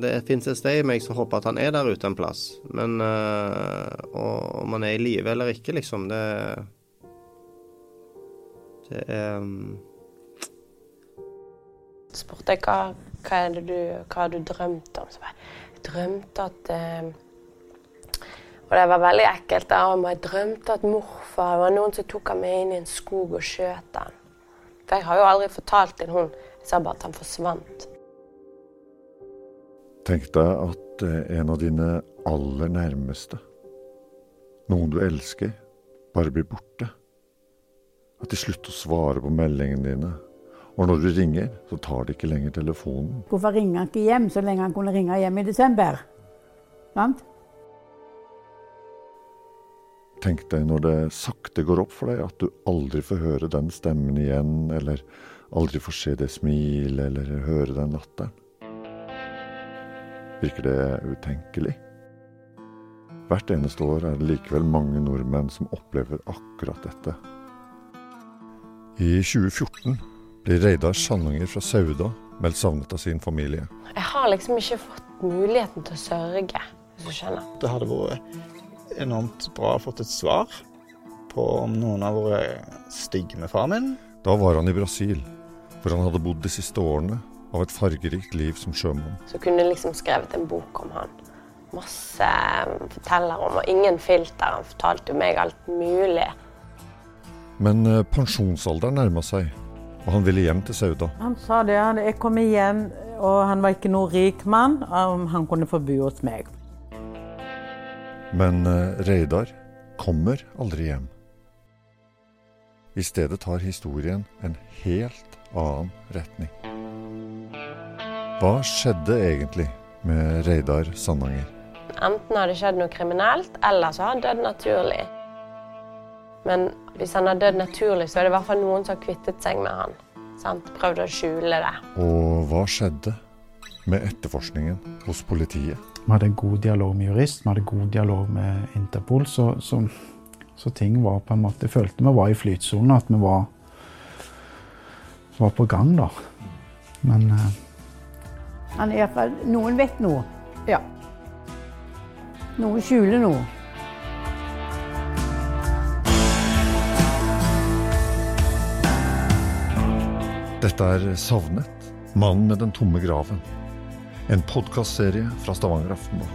Det fins et sted i meg som håper at han er der ute en plass, men uh, om han er i live eller ikke, liksom, det Det er um... spurte jeg hva, hva, er det du, hva har du drømt om. Så jeg drømte at uh, Og det var veldig ekkelt. Da. Jeg drømte at morfar det var noen som tok ham med inn i en skog og skjøt ham. For jeg har jo aldri fortalt til hun. Jeg sa bare at han forsvant. Tenk deg at en av dine aller nærmeste, noen du elsker, bare blir borte. At de slutter å svare på meldingene dine. Og når du ringer, så tar de ikke lenger telefonen. Hvorfor ringer han ikke hjem så lenge han kunne ringe hjem i desember? Sant? Tenk deg når det sakte går opp for deg at du aldri får høre den stemmen igjen, eller aldri får se det smilet, eller høre den latteren. Virker det utenkelig? Hvert eneste år er det likevel mange nordmenn som opplever akkurat dette. I 2014 blir Reidar Sandanger fra Sauda meldt savnet av sin familie. Jeg har liksom ikke fått muligheten til å sørge, hvis du skjønner. Det hadde vært enormt bra å fått et svar på om noen har vært stygge med far min. Da var han i Brasil, hvor han hadde bodd de siste årene av et fargerikt liv som sjømann. Så kunne jeg liksom skrevet en bok om han. Masse forteller om, og ingen filter. Han fortalte jo meg alt mulig. Men eh, pensjonsalderen nærma seg, og han ville hjem til Sauda. Han sa det, jeg kom igjen, og han var ikke noen rik mann. om Han kunne få bo hos meg. Men eh, Reidar kommer aldri hjem. I stedet tar historien en helt annen retning. Hva skjedde egentlig med Reidar Sandanger? Enten har det skjedd noe kriminelt, eller så har han dødd naturlig. Men hvis han har dødd naturlig, så er det i hvert fall noen som har kvittet seg med han. Sant? Prøvd å skjule det. Og hva skjedde med etterforskningen hos politiet? Vi hadde en god dialog med jurist, vi hadde god dialog med Interpol. Så, så, så ting var på en måte Jeg følte vi var i flytsonen, at vi var, var på gang, da. Men eh, Han er iallfall Noen vet noe. Ja. Noen skjuler noe. Dette er Savnet. Mannen med den tomme graven. En podkastserie fra Stavanger Aftenblad.